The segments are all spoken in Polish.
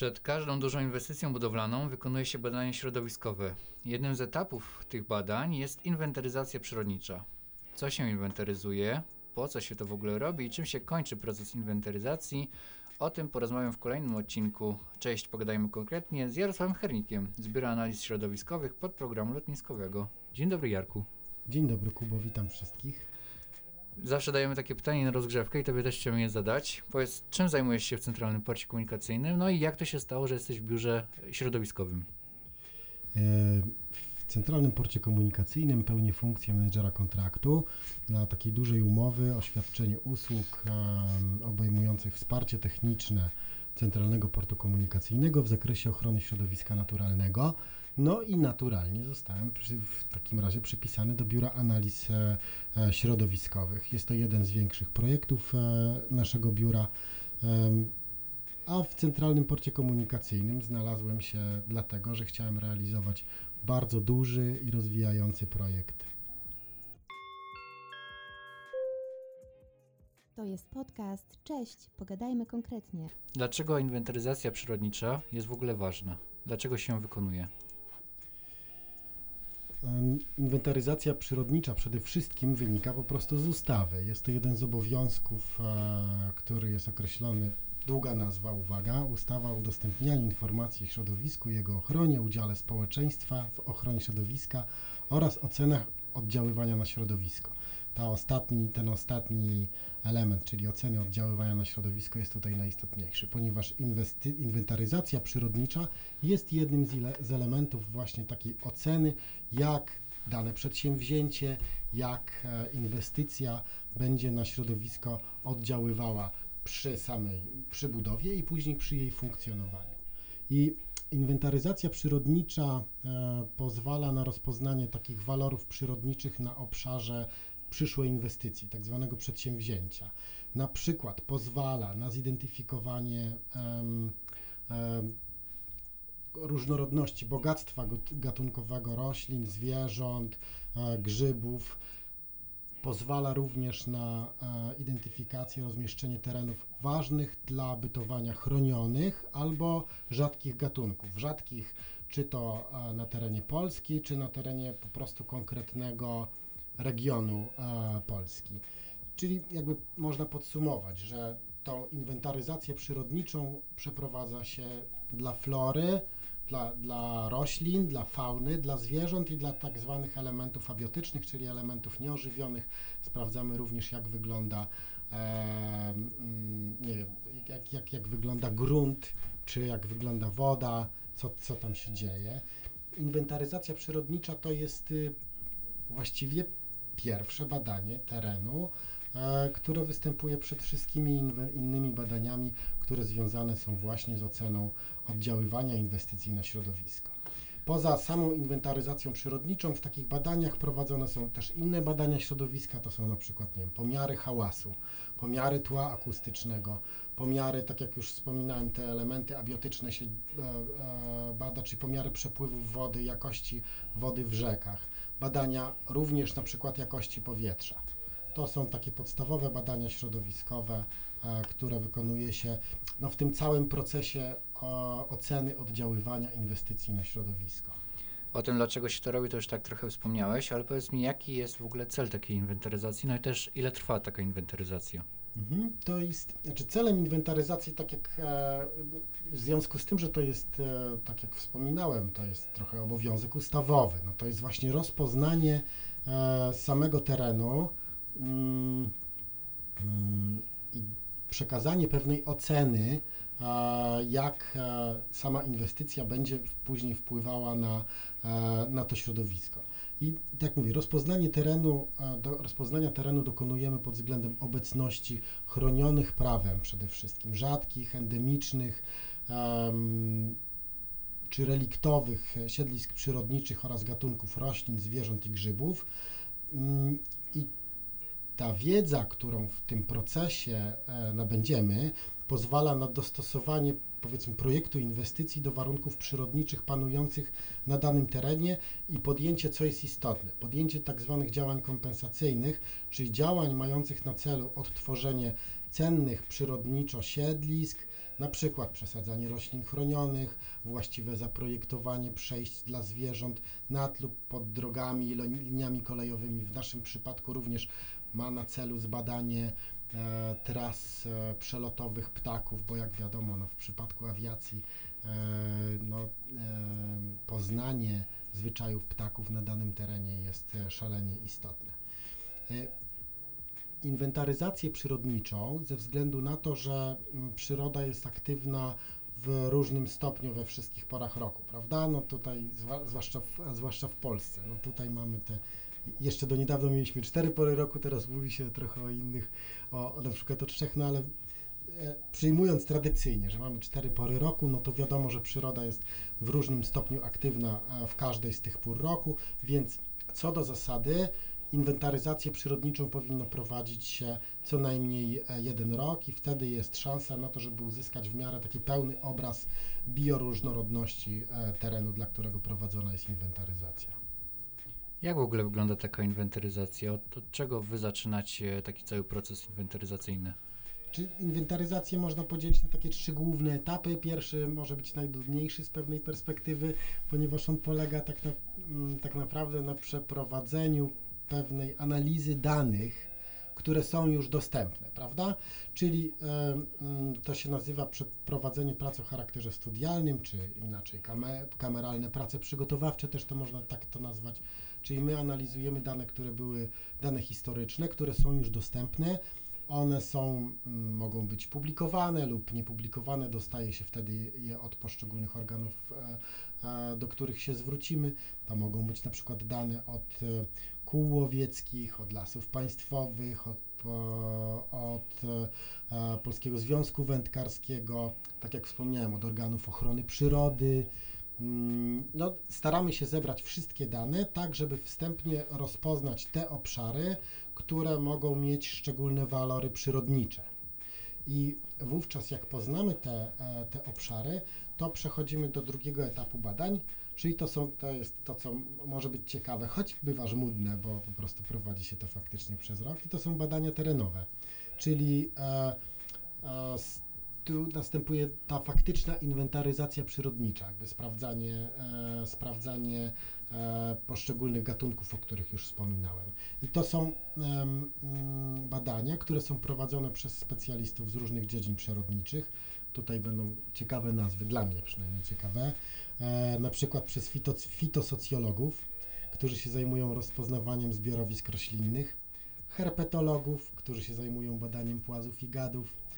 Przed każdą dużą inwestycją budowlaną wykonuje się badania środowiskowe. Jednym z etapów tych badań jest inwentaryzacja przyrodnicza. Co się inwentaryzuje, po co się to w ogóle robi i czym się kończy proces inwentaryzacji, o tym porozmawiam w kolejnym odcinku. Cześć, pogadajmy konkretnie z Jarosławem Hernikiem z Biura Analiz Środowiskowych podprogramu lotniskowego. Dzień dobry Jarku. Dzień dobry Kubo, witam wszystkich. Zawsze dajemy takie pytanie na rozgrzewkę i tobie też chciałem je zadać. Powiedz, czym zajmujesz się w Centralnym Porcie Komunikacyjnym, no i jak to się stało, że jesteś w biurze środowiskowym? E, w Centralnym Porcie Komunikacyjnym pełnię funkcję menedżera kontraktu dla takiej dużej umowy o świadczenie usług obejmujących wsparcie techniczne Centralnego Portu Komunikacyjnego w zakresie ochrony środowiska naturalnego. No i naturalnie zostałem w takim razie przypisany do Biura Analiz e, e, Środowiskowych. Jest to jeden z większych projektów e, naszego biura. A w Centralnym Porcie Komunikacyjnym znalazłem się dlatego, że chciałem realizować bardzo duży i rozwijający projekt. To jest podcast. Cześć, pogadajmy konkretnie. Dlaczego inwentaryzacja przyrodnicza jest w ogóle ważna? Dlaczego się wykonuje? Inwentaryzacja przyrodnicza przede wszystkim wynika po prostu z ustawy. Jest to jeden z obowiązków, e, który jest określony Długa nazwa, uwaga, ustawa o udostępnianiu informacji o środowisku jego ochronie, udziale społeczeństwa w ochronie środowiska oraz ocenach oddziaływania na środowisko. Ta ostatni, ten ostatni element, czyli oceny oddziaływania na środowisko jest tutaj najistotniejszy, ponieważ inwentaryzacja przyrodnicza jest jednym z, z elementów właśnie takiej oceny, jak dane przedsięwzięcie, jak e, inwestycja będzie na środowisko oddziaływała przy samej przybudowie i później przy jej funkcjonowaniu. I inwentaryzacja przyrodnicza e, pozwala na rozpoznanie takich walorów przyrodniczych na obszarze przyszłej inwestycji, tak zwanego przedsięwzięcia. Na przykład pozwala na zidentyfikowanie um, um, różnorodności, bogactwa gatunkowego roślin, zwierząt, e, grzybów, Pozwala również na e, identyfikację, rozmieszczenie terenów ważnych dla bytowania chronionych albo rzadkich gatunków. Rzadkich czy to e, na terenie Polski, czy na terenie po prostu konkretnego regionu e, Polski. Czyli jakby można podsumować, że tą inwentaryzację przyrodniczą przeprowadza się dla flory, dla, dla roślin, dla fauny, dla zwierząt i dla tak zwanych elementów abiotycznych, czyli elementów nieożywionych. Sprawdzamy również, jak wygląda, e, mm, nie wiem, jak, jak, jak wygląda grunt, czy jak wygląda woda, co, co tam się dzieje. Inwentaryzacja przyrodnicza to jest y, właściwie pierwsze badanie terenu, E, które występuje przed wszystkimi innymi badaniami, które związane są właśnie z oceną oddziaływania inwestycji na środowisko. Poza samą inwentaryzacją przyrodniczą w takich badaniach prowadzone są też inne badania środowiska, to są na przykład nie wiem, pomiary hałasu, pomiary tła akustycznego, pomiary, tak jak już wspominałem, te elementy abiotyczne się e, e, bada, czyli pomiary przepływów wody, jakości wody w rzekach, badania również na przykład jakości powietrza. To są takie podstawowe badania środowiskowe, e, które wykonuje się no, w tym całym procesie oceny oddziaływania inwestycji na środowisko. O tym, dlaczego się to robi, to już tak trochę wspomniałeś, ale powiedz mi, jaki jest w ogóle cel takiej inwentaryzacji, no i też ile trwa taka inwentaryzacja? Mhm, to jest, znaczy celem inwentaryzacji, tak jak e, w związku z tym, że to jest, e, tak jak wspominałem, to jest trochę obowiązek ustawowy, no to jest właśnie rozpoznanie e, samego terenu, Mm, mm, i przekazanie pewnej oceny, jak sama inwestycja będzie później wpływała na, na to środowisko. I tak mówię, rozpoznanie terenu, do, rozpoznania terenu dokonujemy pod względem obecności chronionych prawem przede wszystkim, rzadkich, endemicznych um, czy reliktowych siedlisk przyrodniczych oraz gatunków roślin, zwierząt i grzybów. Um, I ta wiedza, którą w tym procesie e, nabędziemy, pozwala na dostosowanie powiedzmy projektu inwestycji do warunków przyrodniczych panujących na danym terenie i podjęcie, co jest istotne, podjęcie tak zwanych działań kompensacyjnych, czyli działań mających na celu odtworzenie cennych przyrodniczo siedlisk, na przykład przesadzanie roślin chronionych, właściwe zaprojektowanie przejść dla zwierząt nad lub pod drogami, lo- liniami kolejowymi. W naszym przypadku również ma na celu zbadanie e, tras e, przelotowych ptaków, bo jak wiadomo, no, w przypadku awiacji e, no, poznanie zwyczajów ptaków na danym terenie jest szalenie istotne. Inwentaryzację przyrodniczą ze względu na to, że mm, przyroda jest aktywna w różnym stopniu we wszystkich porach roku, prawda? No tutaj, zwłaszcza w, zwłaszcza w Polsce, no tutaj mamy te, jeszcze do niedawna mieliśmy cztery pory roku, teraz mówi się trochę o innych, o, na przykład o trzech, no ale e, przyjmując tradycyjnie, że mamy cztery pory roku, no to wiadomo, że przyroda jest w różnym stopniu aktywna e, w każdej z tych pór roku, więc co do zasady, inwentaryzację przyrodniczą powinno prowadzić się co najmniej e, jeden rok i wtedy jest szansa na to, żeby uzyskać w miarę taki pełny obraz bioróżnorodności terenu, dla którego prowadzona jest inwentaryzacja. Jak w ogóle wygląda taka inwentaryzacja? Od, od czego wy zaczynacie taki cały proces inwentaryzacyjny? Czy inwentaryzację można podzielić na takie trzy główne etapy? Pierwszy może być najdudniejszy z pewnej perspektywy, ponieważ on polega tak, na, mm, tak naprawdę na przeprowadzeniu pewnej analizy danych, które są już dostępne, prawda? Czyli e, mm, to się nazywa przeprowadzenie pracy o charakterze studialnym, czy inaczej kame, kameralne prace przygotowawcze, też to można tak to nazwać. Czyli my analizujemy dane, które były dane historyczne, które są już dostępne, one są, mm, mogą być publikowane lub niepublikowane, dostaje się wtedy je od poszczególnych organów, e, e, do których się zwrócimy. To mogą być na przykład dane od e, kół łowieckich, od lasów państwowych, od, od Polskiego Związku Wędkarskiego, tak jak wspomniałem, od organów ochrony przyrody. Mm, No, staramy się zebrać wszystkie dane, tak żeby wstępnie rozpoznać te obszary, które mogą mieć szczególne walory przyrodnicze. I wówczas, jak poznamy te, e, te obszary, to przechodzimy do drugiego etapu badań, czyli to, są, to jest to, co może być ciekawe, choć bywa żmudne, bo po prostu prowadzi się to faktycznie przez rok, i to są badania terenowe, czyli e, e, tu następuje ta faktyczna inwentaryzacja przyrodnicza, jakby sprawdzanie, e, sprawdzanie e, poszczególnych gatunków, o których już wspominałem. I to są mm, badania, które są prowadzone przez specjalistów z różnych dziedzin przyrodniczych. Tutaj będą ciekawe nazwy, dla mnie przynajmniej ciekawe. E, na przykład przez fito, fitosocjologów, którzy się zajmują rozpoznawaniem zbiorowisk roślinnych, herpetologów, którzy się zajmują badaniem płazów i gadów.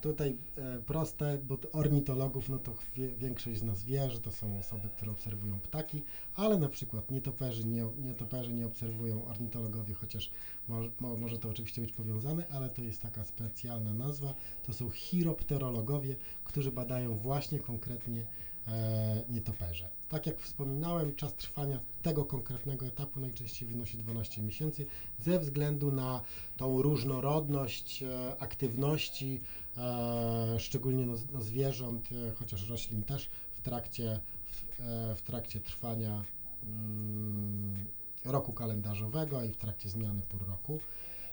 Tutaj e, proste, bo to ornitologów, no to wie, większość z nas wie, że to są osoby, które obserwują ptaki, ale na przykład nietoperzy nie, nietoperzy nie obserwują ornitologowie, chociaż może, mo, może to oczywiście być powiązane, ale to jest taka specjalna nazwa. To są chiropterologowie, którzy badają właśnie konkretnie e, nietoperze. Tak jak wspominałem, czas trwania tego konkretnego etapu najczęściej wynosi 12 miesięcy ze względu na tą różnorodność e, aktywności, szczególnie no, no zwierząt, e, chociaż roślin też w trakcie, w, e, w trakcie trwania mm, roku kalendarzowego i w trakcie zmiany pór roku.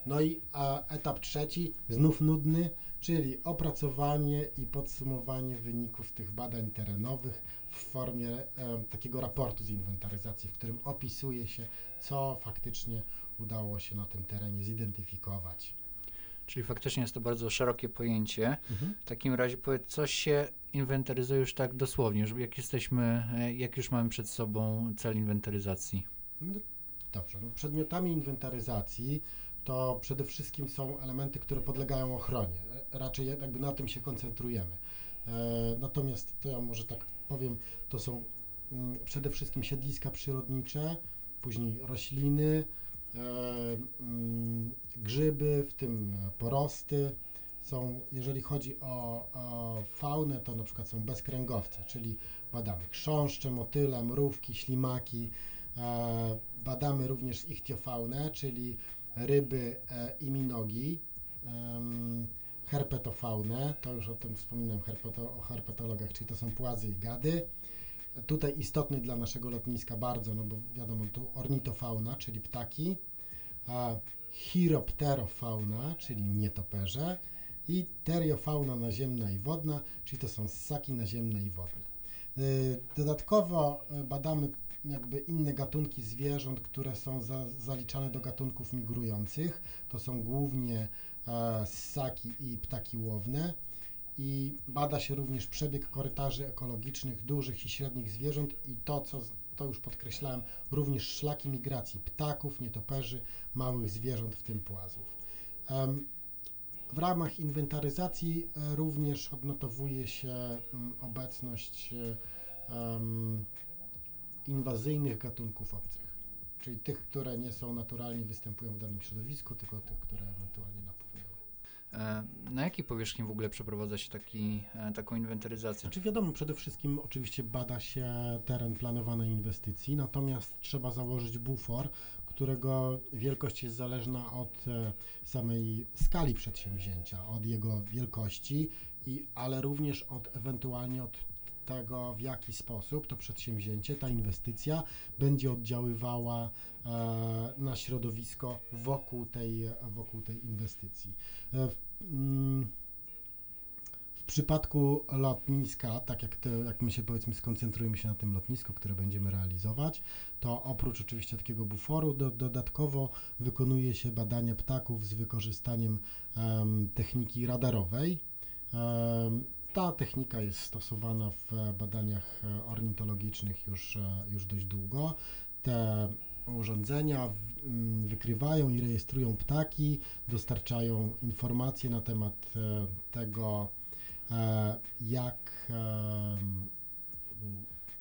No i etap trzeci, znów nudny, czyli opracowanie i podsumowanie wyników tych badań terenowych w formie e, takiego raportu z inwentaryzacji, w którym opisuje się, co faktycznie udało się na tym terenie zidentyfikować. Czyli faktycznie jest to bardzo szerokie pojęcie. W takim razie powiedz, co się inwentaryzuje już tak dosłownie, że jak jesteśmy, e, jak już mamy przed sobą cel inwentaryzacji? No, Dobrze, no przedmiotami inwentaryzacji to przede wszystkim są elementy, które podlegają ochronie. E, Raczej jakby na tym się koncentrujemy. E, natomiast to ja może tak powiem, to są mm, przede wszystkim siedliska przyrodnicze, później rośliny, grzyby, w tym e, porosty. Są, jeżeli chodzi o, o faunę, to na przykład są bezkręgowce, czyli badamy chrząszcze, motyle, mrówki, ślimaki, E, Badamy również ichtiofaunę, czyli ryby e, i minogi, herpetofaunę, to już o tym wspominam herpeto, o herpetologach, czyli to są płazy i gady. Tutaj istotny dla naszego lotniska bardzo, no bo wiadomo, tu ornitofauna, czyli ptaki, a chiropterofauna, czyli nietoperze i teriofauna naziemna i wodna, czyli to są ssaki naziemne i wodne. Y, Dodatkowo y, badamy jakby inne gatunki zwierząt, które są za, zaliczane do gatunków migrujących. To są głównie e, ssaki i ptaki łowne. I bada się również przebieg korytarzy ekologicznych dużych i średnich zwierząt i to, co to już podkreślałem, również szlaki migracji ptaków, nietoperzy, małych zwierząt, w tym płazów. W ramach inwentaryzacji e, również odnotowuje się mm, obecność e, inwazyjnych gatunków obcych, czyli tych, które nie są naturalnie występują w danym środowisku, tylko tych, które ewentualnie napłynęły. E, Na jakiej powierzchni w ogóle przeprowadza się taki, e, taką inwentaryzację? Znaczy wiadomo, przede wszystkim oczywiście bada się teren planowanej inwestycji, natomiast trzeba założyć bufor, którego wielkość jest zależna od e, samej skali przedsięwzięcia, od jego wielkości, i, ale również od ewentualnie od tego, w jaki sposób to przedsięwzięcie, ta inwestycja będzie oddziaływała e, na środowisko wokół tej, wokół tej inwestycji. E, w, mm, w przypadku lotniska, tak jak, te, jak my się powiedzmy skoncentrujemy się na tym lotnisku, które będziemy realizować, to oprócz oczywiście takiego buforu, do, dodatkowo wykonuje się badania ptaków z wykorzystaniem em, techniki radarowej. Em, ta technika jest stosowana w badaniach e, ornitologicznych już, e, już dość długo. Te urządzenia w- m, wykrywają i rejestrują ptaki, dostarczają informacje na temat e, tego, jak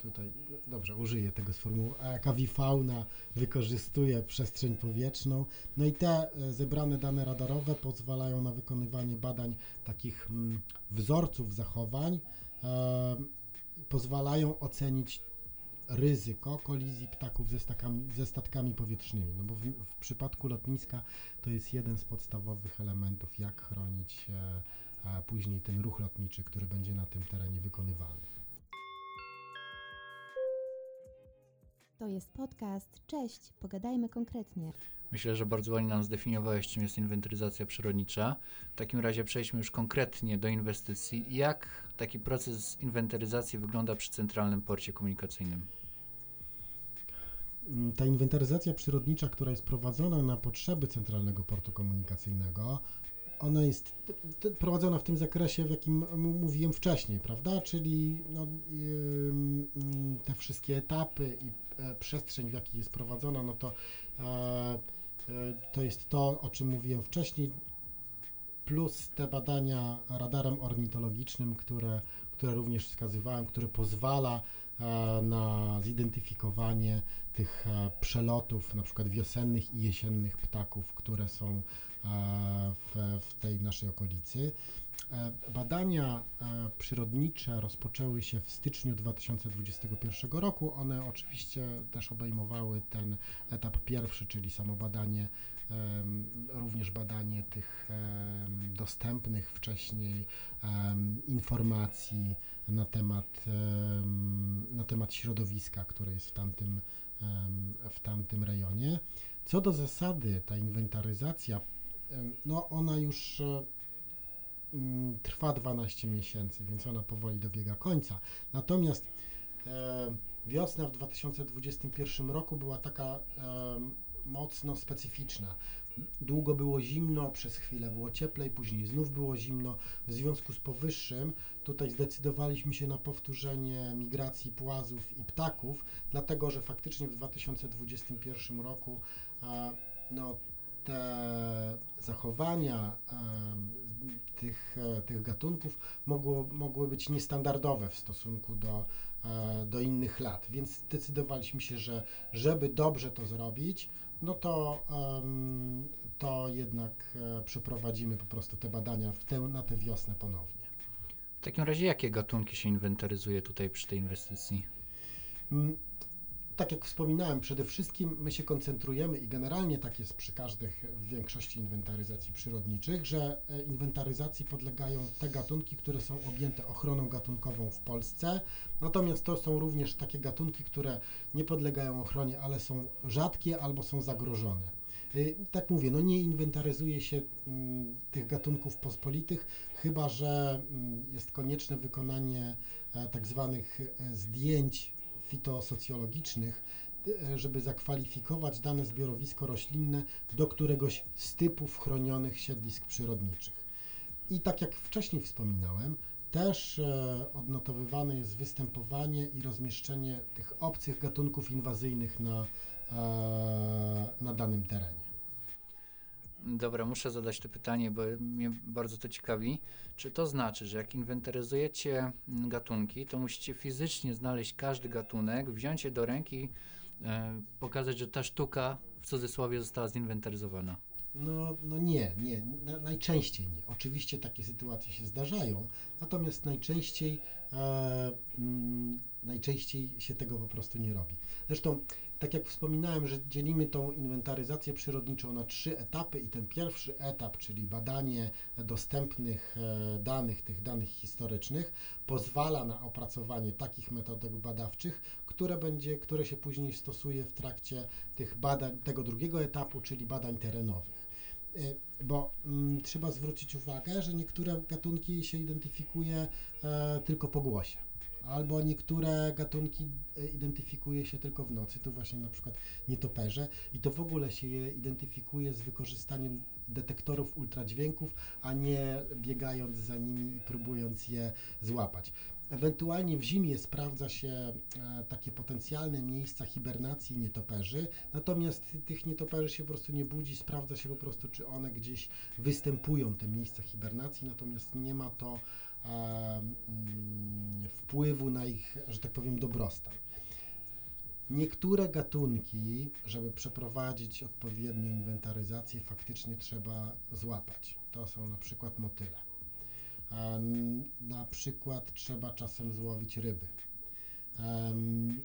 tutaj, dobrze, użyję tego sformułowania, jaka wifauna wykorzystuje przestrzeń powietrzną. No i te e, zebrane dane radarowe pozwalają na wykonywanie badań takich mm, wzorców zachowań, e, pozwalają ocenić ryzyko kolizji ptaków ze, stakami, ze statkami powietrznymi, no bo w, w przypadku lotniska to jest jeden z podstawowych elementów, jak chronić e, później ten ruch lotniczy, który będzie na tym terenie wykonywany. To jest podcast. Cześć, pogadajmy konkretnie. Myślę, że bardzo ładnie nam zdefiniowałeś, czym jest inwentaryzacja przyrodnicza. W takim razie przejdźmy już konkretnie do inwestycji. Jak taki proces inwentaryzacji wygląda przy centralnym porcie komunikacyjnym? Ta inwentaryzacja przyrodnicza, która jest prowadzona na potrzeby Centralnego Portu Komunikacyjnego, ona jest prowadzona w tym zakresie, w jakim mówiłem wcześniej, prawda? Czyli no, te wszystkie etapy i przestrzeń, w jakiej jest prowadzona, no to e, e, to jest to, o czym mówiłem wcześniej, plus te badania radarem ornitologicznym, które, które również wskazywałem, które pozwala e, na zidentyfikowanie tych e, przelotów, na przykład wiosennych i jesiennych ptaków, które są e, w, w tej naszej okolicy. E, Badania e, przyrodnicze rozpoczęły się w styczniu 2021 roku. One oczywiście też obejmowały ten etap pierwszy, czyli samo badanie, również badanie tych dostępnych wcześniej informacji na temat, em, na temat środowiska, które jest w tamtym, w tamtym rejonie. Co do zasady, ta inwentaryzacja, no ona już e, trwa 12 miesięcy, więc ona powoli dobiega końca. Natomiast e, wiosna w 2021 roku była taka e, mocno specyficzna. Długo było zimno, przez chwilę było cieplej, później znów było zimno. W związku z powyższym tutaj zdecydowaliśmy się na powtórzenie migracji płazów i ptaków, dlatego że faktycznie w 2021 roku e, no, te zachowania tych, e, tych gatunków mogło, mogły być niestandardowe w stosunku do, e, do innych lat, więc zdecydowaliśmy się, że żeby dobrze to zrobić, no to, to jednak e, przeprowadzimy po prostu te badania w tę, na tę wiosnę ponownie. W takim razie jakie gatunki się inwentaryzuje tutaj przy tej inwestycji? Tak jak wspominałem, przede wszystkim my się koncentrujemy i generalnie tak jest przy każdych, w większości inwentaryzacji przyrodniczych, że e, inwentaryzacji podlegają te gatunki, które są objęte ochroną gatunkową w Polsce. Natomiast to są również takie gatunki, które nie podlegają ochronie, ale są rzadkie albo są zagrożone. Y, Tak mówię, no nie inwentaryzuje się mm, tych gatunków pospolitych, chyba że mm, jest konieczne wykonanie e, tak zwanych e, zdjęć fitosocjologicznych, e, żeby zakwalifikować dane zbiorowisko roślinne do któregoś z typów chronionych siedlisk przyrodniczych. I tak jak wcześniej wspominałem, też e, odnotowywane jest występowanie i rozmieszczenie tych obcych gatunków inwazyjnych na, e, na danym terenie. Dobra, muszę zadać to pytanie, bo mnie bardzo to ciekawi. Czy to znaczy, że jak inwentaryzujecie mm, gatunki, to musicie fizycznie znaleźć każdy gatunek, wziąć je do ręki, e, pokazać, że ta sztuka w cudzysłowie została zinwentaryzowana? No, no nie, nie, na, najczęściej nie. Oczywiście takie sytuacje się zdarzają, natomiast najczęściej, e, mm, najczęściej się tego po prostu nie robi. Zresztą, tak jak wspominałem, że dzielimy tą inwentaryzację przyrodniczą na trzy etapy i ten pierwszy etap, czyli badanie dostępnych e, danych, tych danych historycznych, pozwala na opracowanie takich metodek badawczych, które, będzie, które się później stosuje w trakcie tych badań, tego drugiego etapu, czyli badań terenowych. Y, Bo mm, trzeba zwrócić uwagę, że niektóre gatunki się identyfikuje e, tylko po głosie. Albo niektóre gatunki e, identyfikuje się tylko w nocy, tu właśnie na przykład nietoperze, i to w ogóle się je identyfikuje z wykorzystaniem detektorów ultradźwięków, a nie biegając za nimi i próbując je złapać. Ewentualnie w zimie sprawdza się e, takie potencjalne miejsca hibernacji nietoperzy, natomiast tych nietoperzy się po prostu nie budzi, sprawdza się po prostu, czy one gdzieś występują, te miejsca hibernacji, natomiast nie ma to wpływu na ich, że tak powiem, dobrostan. Niektóre gatunki, żeby przeprowadzić odpowiednią inwentaryzację, faktycznie trzeba złapać. To są na przykład motyle. N- na przykład trzeba czasem złowić ryby. Em,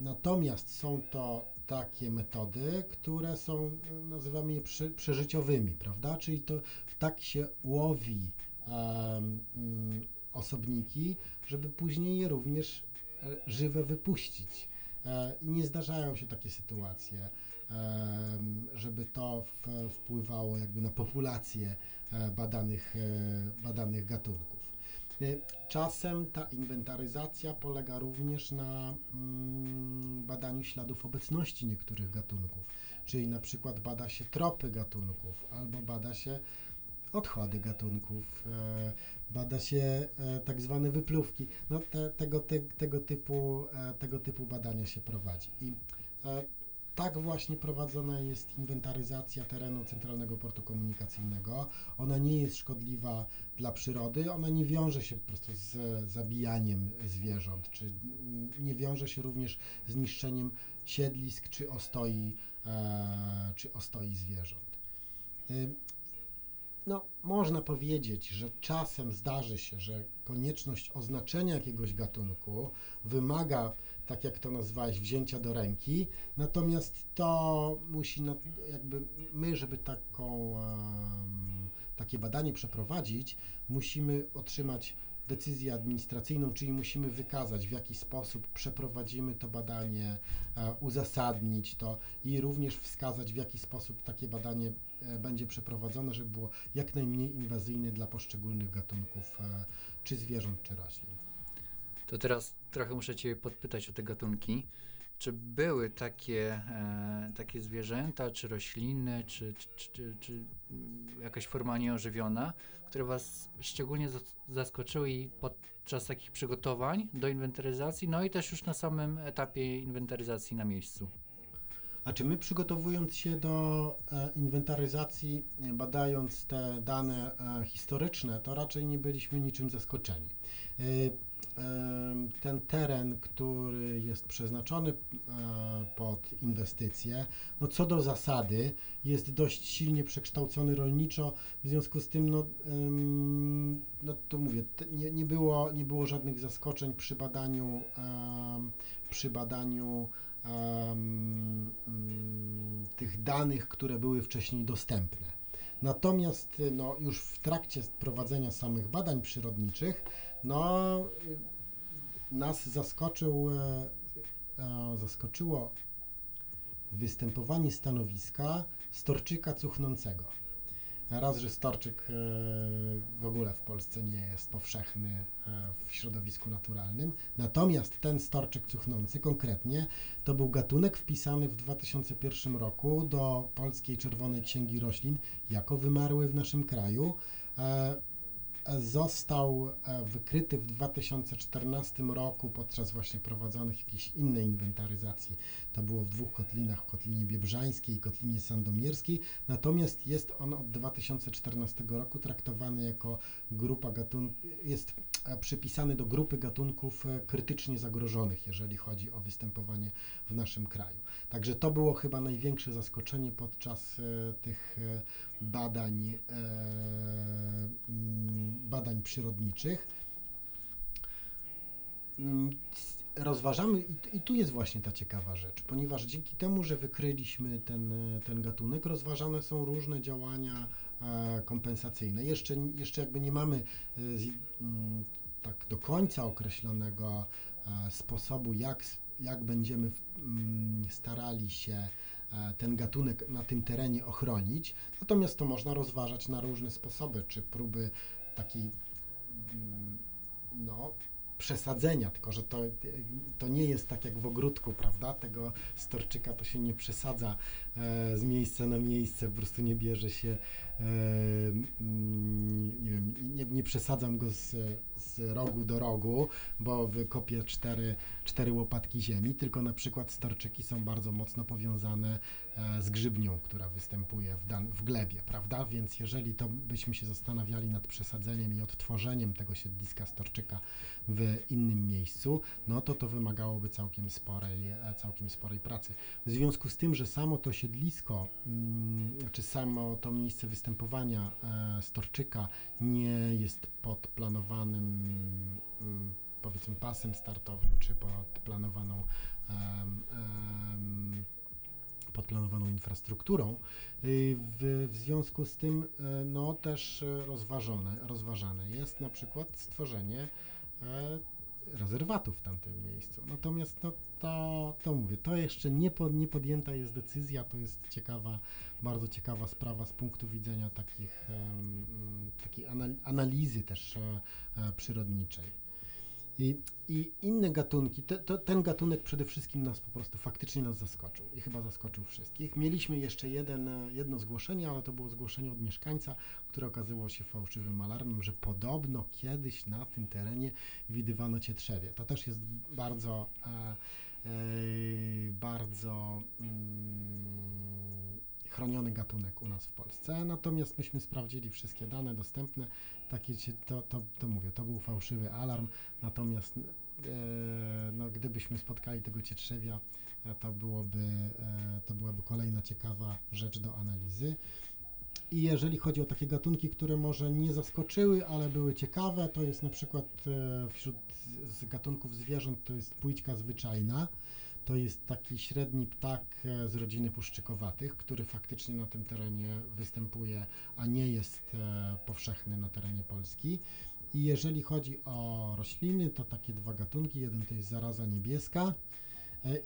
Natomiast są to takie metody, które są, nazywamy je prze, przeżyciowymi, prawda? Czyli to tak się łowi mm, osobniki, żeby później je również e, żywe wypuścić. E, nie zdarzają się takie sytuacje, żeby to wpływało jakby na populację e, badanych, badanych gatunków. Czasem ta inwentaryzacja polega również na mm, badaniu śladów obecności niektórych gatunków, czyli na przykład bada się tropy gatunków albo bada się odchody gatunków, e, bada się e, tak zwane wypluwki. No, te, tego, te, tego, typu, e, tego typu badania się prowadzi. I tak właśnie prowadzona jest inwentaryzacja terenu Centralnego Portu Komunikacyjnego. Ona nie jest szkodliwa dla przyrody, ona nie wiąże się po prostu z zabijaniem zwierząt, czy nie wiąże się również z niszczeniem siedlisk czy ostoi, czy ostoi zwierząt. No, można powiedzieć, że czasem zdarzy się, że konieczność oznaczenia jakiegoś gatunku wymaga, tak jak to nazwałeś, wzięcia do ręki, natomiast to musi, jakby my, żeby taką, takie badanie przeprowadzić, musimy otrzymać decyzję administracyjną, czyli musimy wykazać, w jaki sposób przeprowadzimy to badanie, e, uzasadnić to i również wskazać, w jaki sposób takie badanie e, będzie przeprowadzone, żeby było jak najmniej inwazyjne dla poszczególnych gatunków, e, czy zwierząt, czy roślin. To teraz trochę muszę Cię podpytać o te gatunki. Czy były takie, e, takie zwierzęta, czy rośliny, czy, czy, czy, czy, jakaś forma nieożywiona, które Was szczególnie zas- zaskoczyły i podczas takich przygotowań do inwentaryzacji, no i też już na samym etapie inwentaryzacji na miejscu? A czy my przygotowując się do e, inwentaryzacji, e, badając te dane e, historyczne, to raczej nie byliśmy niczym zaskoczeni. Ten teren, który jest przeznaczony e, pod inwestycje, no co do zasady jest dość silnie przekształcony rolniczo, w związku z tym, no, no to mówię, nie, nie, było, nie było żadnych zaskoczeń przy badaniu, przy badaniu tych danych, które były wcześniej dostępne. Natomiast no, już w trakcie prowadzenia samych badań przyrodniczych, no, nas zaskoczył, e, e, zaskoczyło występowanie stanowiska, storczyka cuchnącego. Raz, że storczyk e, w ogóle w Polsce nie jest powszechny w środowisku naturalnym, natomiast ten storczyk cuchnący konkretnie to był gatunek wpisany w 2001 roku do Polskiej Czerwonej Księgi Roślin jako wymarły w naszym kraju. Został e, wykryty w 2014 roku podczas właśnie prowadzonych jakiejś innej inwentaryzacji. To było w dwóch kotlinach, w Kotlinie Biebrzańskiej i Kotlinie Sandomierskiej. Natomiast jest on od 2014 roku traktowany jako grupa gatunków, jest przypisany do grupy gatunków e, krytycznie zagrożonych, jeżeli chodzi o występowanie w naszym kraju. Także to było chyba największe zaskoczenie podczas e, tych e, badań, mm, badań przyrodniczych. Mm, Rozważamy, i tu jest właśnie ta ciekawa rzecz, ponieważ dzięki temu, że wykryliśmy ten, ten gatunek, rozważane są różne działania kompensacyjne. Jeszcze, jeszcze jakby nie mamy e, mm, tak do końca określonego e, sposobu, jak, jak będziemy mm, starali się e, ten gatunek na tym terenie ochronić. Natomiast to można rozważać na różne sposoby, czy próby takiej mm, no, przesadzenia, tylko że to, to nie jest tak jak w ogródku, prawda? Tego storczyka to się nie przesadza e, z miejsca na miejsce, po prostu nie bierze się, e, nie wiem, nie, nie przesadzam go z, z rogu do rogu, bo wykopię cztery, cztery łopatki ziemi, tylko na przykład storczyki są bardzo mocno powiązane e, z grzybnią, która występuje w, dan- w glebie, prawda? Więc jeżeli to byśmy się zastanawiali nad przesadzeniem i odtworzeniem tego siedliska storczyka w innym miejscu, no to to wymagałoby całkiem sporej, e, całkiem sporej pracy. W związku z tym, że samo to siedlisko, mm, czy samo to miejsce występowania e, storczyka nie jest pod planowanym mm, powiedzmy pasem startowym, czy pod planowaną pod planowaną infrastrukturą. Y, W, w związku z tym e, no, też e, rozważone, rozważane jest na przykład stworzenie e, rezerwatu w tamtym miejscu. Natomiast no, to, to mówię, to jeszcze nie, pod, nie podjęta jest decyzja, to jest ciekawa, bardzo ciekawa sprawa z punktu widzenia takich, mm, takiej anal- analizy też e, e, przyrodniczej. I, I inne gatunki, te, to, ten gatunek przede wszystkim nas po prostu faktycznie nas zaskoczył i chyba zaskoczył wszystkich. Mieliśmy jeszcze jeden, e, jedno zgłoszenie, ale to było zgłoszenie od mieszkańca, które okazało się fałszywym alarmem, że podobno kiedyś na tym terenie widywano cietrzewie. To też jest bardzo, e, e, bardzo mm, chroniony gatunek u nas w Polsce. Natomiast myśmy sprawdzili wszystkie dane dostępne. Takie, cie- to, to, to mówię, to był fałszywy alarm. Natomiast e, no, gdybyśmy spotkali tego cietrzewia, e, to, byłoby, e, to byłaby kolejna ciekawa rzecz do analizy. I jeżeli chodzi o takie gatunki, które może nie zaskoczyły, ale były ciekawe, to jest na przykład wśród gatunków zwierząt to jest płóćka zwyczajna. To jest taki średni ptak e, z rodziny puszczykowatych, który faktycznie na tym terenie występuje, a nie jest e, powszechny na terenie Polski. I jeżeli chodzi o rośliny, to takie dwa gatunki. Jeden to jest zaraza niebieska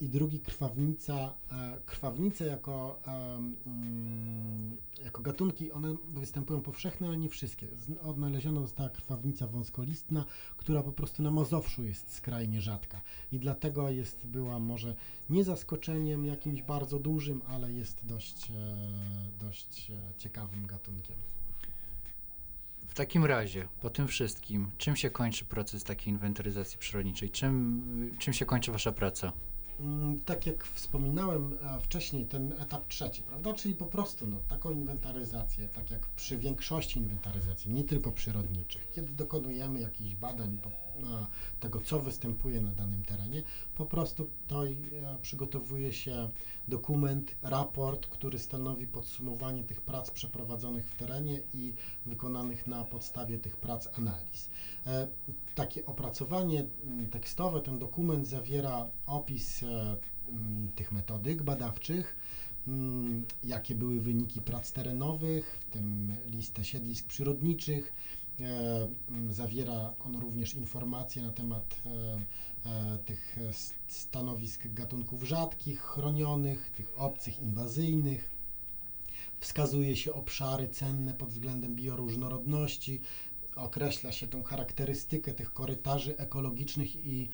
i drugi krwawnica. E, Krwawnice jako, em, mm, jako gatunki, one występują powszechne, ale nie wszystkie. Odnaleziona została krwawnica wąskolistna, która po prostu na Mazowszu jest skrajnie rzadka i dlatego jest, była może nie zaskoczeniem jakimś bardzo dużym, ale jest dość, e, dość e, ciekawym gatunkiem. W takim razie, po tym wszystkim, czym się kończy proces takiej inwentaryzacji przyrodniczej? Czym, czym się kończy Wasza praca? Mm, Tak jak wspominałem wcześniej, ten etap trzeci, prawda? Czyli po prostu no, taką inwentaryzację, tak jak przy większości inwentaryzacji, nie tylko przyrodniczych, kiedy dokonujemy jakichś badań na tego, co występuje na danym terenie, po prostu to e, przygotowuje się dokument, raport, który stanowi podsumowanie tych prac przeprowadzonych w terenie i wykonanych na podstawie tych prac analiz. E, takie opracowanie tekstowe, ten dokument zawiera opis e, tych metodyk badawczych, jakie były wyniki prac terenowych, w tym listę siedlisk przyrodniczych. E, Zawiera on również informacje na temat e, e, tych stanowisk gatunków rzadkich, chronionych, tych obcych, inwazyjnych. wskazuje się obszary cenne pod względem bioróżnorodności, określa się tą charakterystykę tych korytarzy ekologicznych i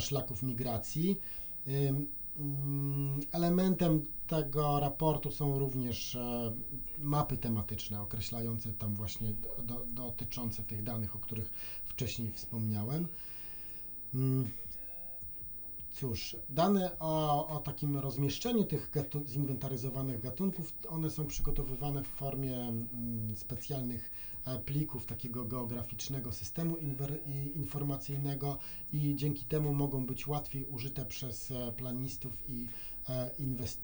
szlaków migracji. Elementem tego raportu są również e, mapy tematyczne określające tam właśnie do, do, dotyczące tych danych, o których wcześniej wspomniałem. Mm, Cóż, dane o, o takim rozmieszczeniu tych gatu- zinwentaryzowanych gatunków, one są przygotowywane w formie mm, specjalnych e, plików takiego geograficznego systemu informacyjnego i dzięki temu mogą być łatwiej użyte przez e, planistów i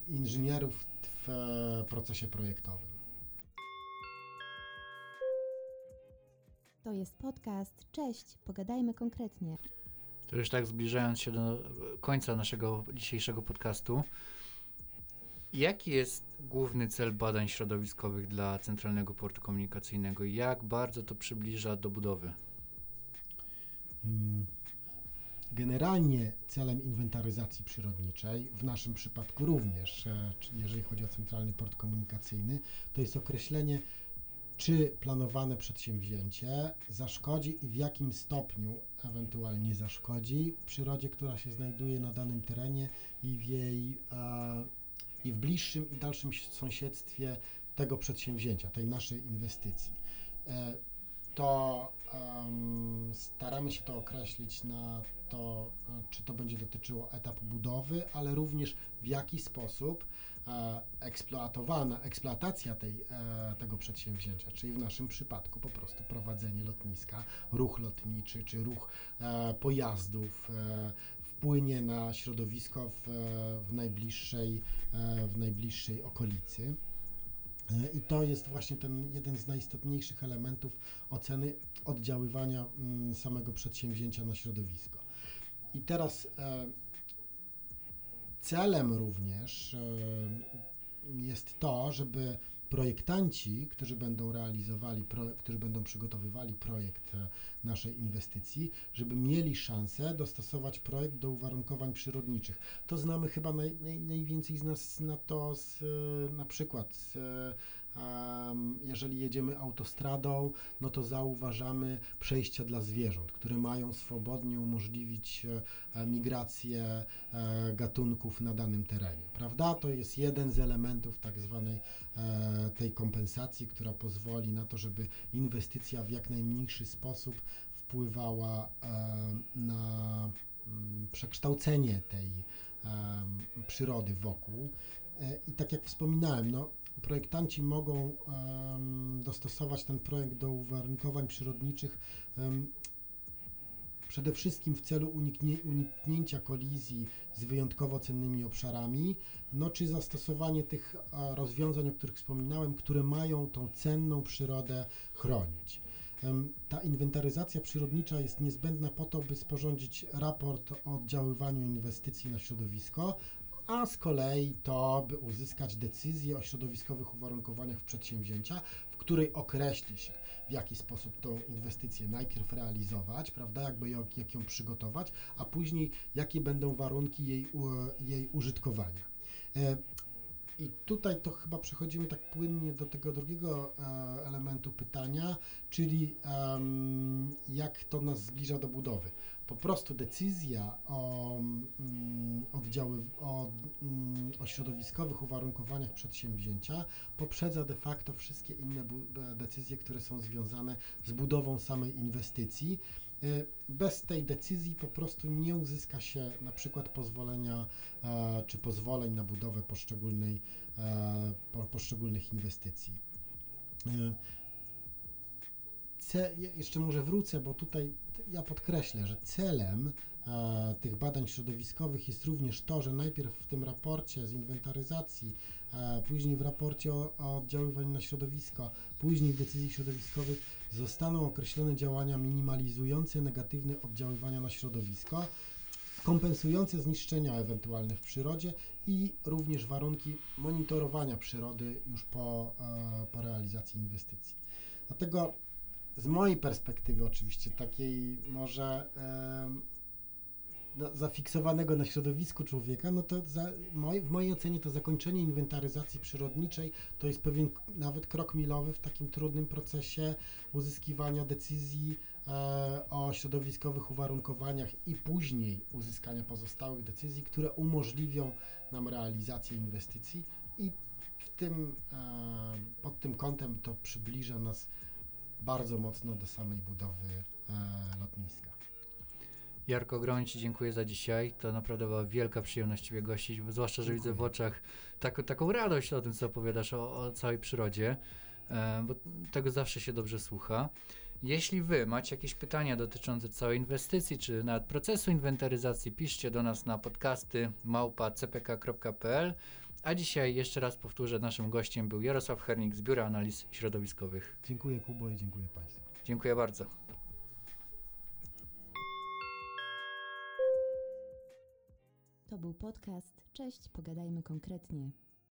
inżynierów w e, procesie projektowym. To jest podcast. Cześć, pogadajmy konkretnie. To już tak zbliżając się do końca naszego dzisiejszego podcastu. Jaki jest główny cel badań środowiskowych dla Centralnego Portu Komunikacyjnego i jak bardzo to przybliża do budowy? Mm. Generalnie celem inwentaryzacji przyrodniczej, w naszym przypadku również, e, jeżeli chodzi o Centralny Port Komunikacyjny, to jest określenie, czy planowane przedsięwzięcie zaszkodzi i w jakim stopniu ewentualnie zaszkodzi przyrodzie, która się znajduje na danym terenie i w jej e, i w bliższym i dalszym sąsiedztwie tego przedsięwzięcia, tej naszej inwestycji. E, to em, staramy się to określić na to, e, czy to będzie dotyczyło etapu budowy, ale również w jaki sposób e, eksploatowana, eksploatacja tej, e, tego przedsięwzięcia, czyli w naszym przypadku po prostu prowadzenie lotniska, ruch lotniczy czy ruch pojazdów wpłynie na środowisko w, w, najbliższej, w najbliższej okolicy. I to jest właśnie ten jeden z najistotniejszych elementów oceny oddziaływania mm, samego przedsięwzięcia na środowisko. I teraz e, celem również e, jest to, żeby projektanci, którzy będą realizowali, którzy będą przygotowywali projekt e, naszej inwestycji, żeby mieli szansę dostosować projekt do uwarunkowań przyrodniczych. To znamy chyba naj, naj, najwięcej z nas na to z, na przykład z, jeżeli jedziemy autostradą, no to zauważamy przejścia dla zwierząt, które mają swobodnie umożliwić e, migrację e, gatunków na danym terenie, prawda? To jest jeden z elementów tak zwanej e, tej kompensacji, która pozwoli na to, żeby inwestycja w jak najmniejszy sposób wpływała na mm, przekształcenie tej przyrody wokół. I tak jak wspominałem, no, projektanci mogą dostosować ten projekt do uwarunkowań przyrodniczych przede wszystkim w celu uniknie, uniknięcia kolizji z wyjątkowo cennymi obszarami, no czy zastosowanie tych rozwiązań, o których wspominałem, które mają tą cenną przyrodę chronić. Ta inwentaryzacja przyrodnicza jest niezbędna po to, by sporządzić raport o oddziaływaniu inwestycji na środowisko, a z kolei to, by uzyskać decyzję o środowiskowych uwarunkowaniach przedsięwzięcia, w której określi się, w jaki sposób tą inwestycję najpierw realizować, prawda, jakby ją, jak ją przygotować, a później jakie będą warunki jej, jej użytkowania. E, I tutaj to chyba przechodzimy tak płynnie do tego drugiego e, elementu pytania, czyli jak to nas zbliża do budowy. Po prostu decyzja o, mm, oddziały, o, mm, o środowiskowych uwarunkowaniach przedsięwzięcia poprzedza de facto wszystkie inne e, decyzje, które są związane z budową samej inwestycji. E, Bez tej decyzji po prostu nie uzyska się na przykład pozwolenia e, czy pozwoleń na budowę poszczególnej, po- poszczególnych inwestycji. Ce, je- jeszcze może wrócę, bo tutaj ja podkreślę, że celem e, tych badań środowiskowych jest również to, że najpierw w tym raporcie z inwentaryzacji, e, później w raporcie o, o oddziaływaniu na środowisko, później w decyzji środowiskowych zostaną określone działania minimalizujące negatywne oddziaływania na środowisko, kompensujące zniszczenia ewentualne w przyrodzie i również warunki monitorowania przyrody już po, e, po realizacji inwestycji. Dlatego z mojej perspektywy oczywiście takiej może em, na, zafiksowanego na środowisku człowieka, no to za, moj, w mojej ocenie to zakończenie inwentaryzacji przyrodniczej to jest pewien nawet krok milowy w takim trudnym procesie uzyskiwania decyzji e, o środowiskowych uwarunkowaniach i później uzyskania pozostałych decyzji, które umożliwią nam realizację inwestycji i w tym, e, pod tym kątem to przybliża nas bardzo mocno do samej budowy e, lotniska. Jarko, ogromnie Ci dziękuję za dzisiaj. To naprawdę była wielka przyjemność Ciebie gościć, zwłaszcza, że widzę w Dziękuję. oczach tak, taką radość o tym, co opowiadasz o, o całej przyrodzie, e, bo tego zawsze się dobrze słucha. Jeśli Wy macie jakieś pytania dotyczące całej inwestycji, czy nawet procesu inwentaryzacji, piszcie do nas na podcasty małpa.cpk.pl. A dzisiaj jeszcze raz powtórzę, naszym gościem był Jarosław Hernik z Biura Analiz Środowiskowych. Dziękuję Kubo i dziękuję Państwu. Dziękuję bardzo. To był podcast. Cześć, pogadajmy konkretnie.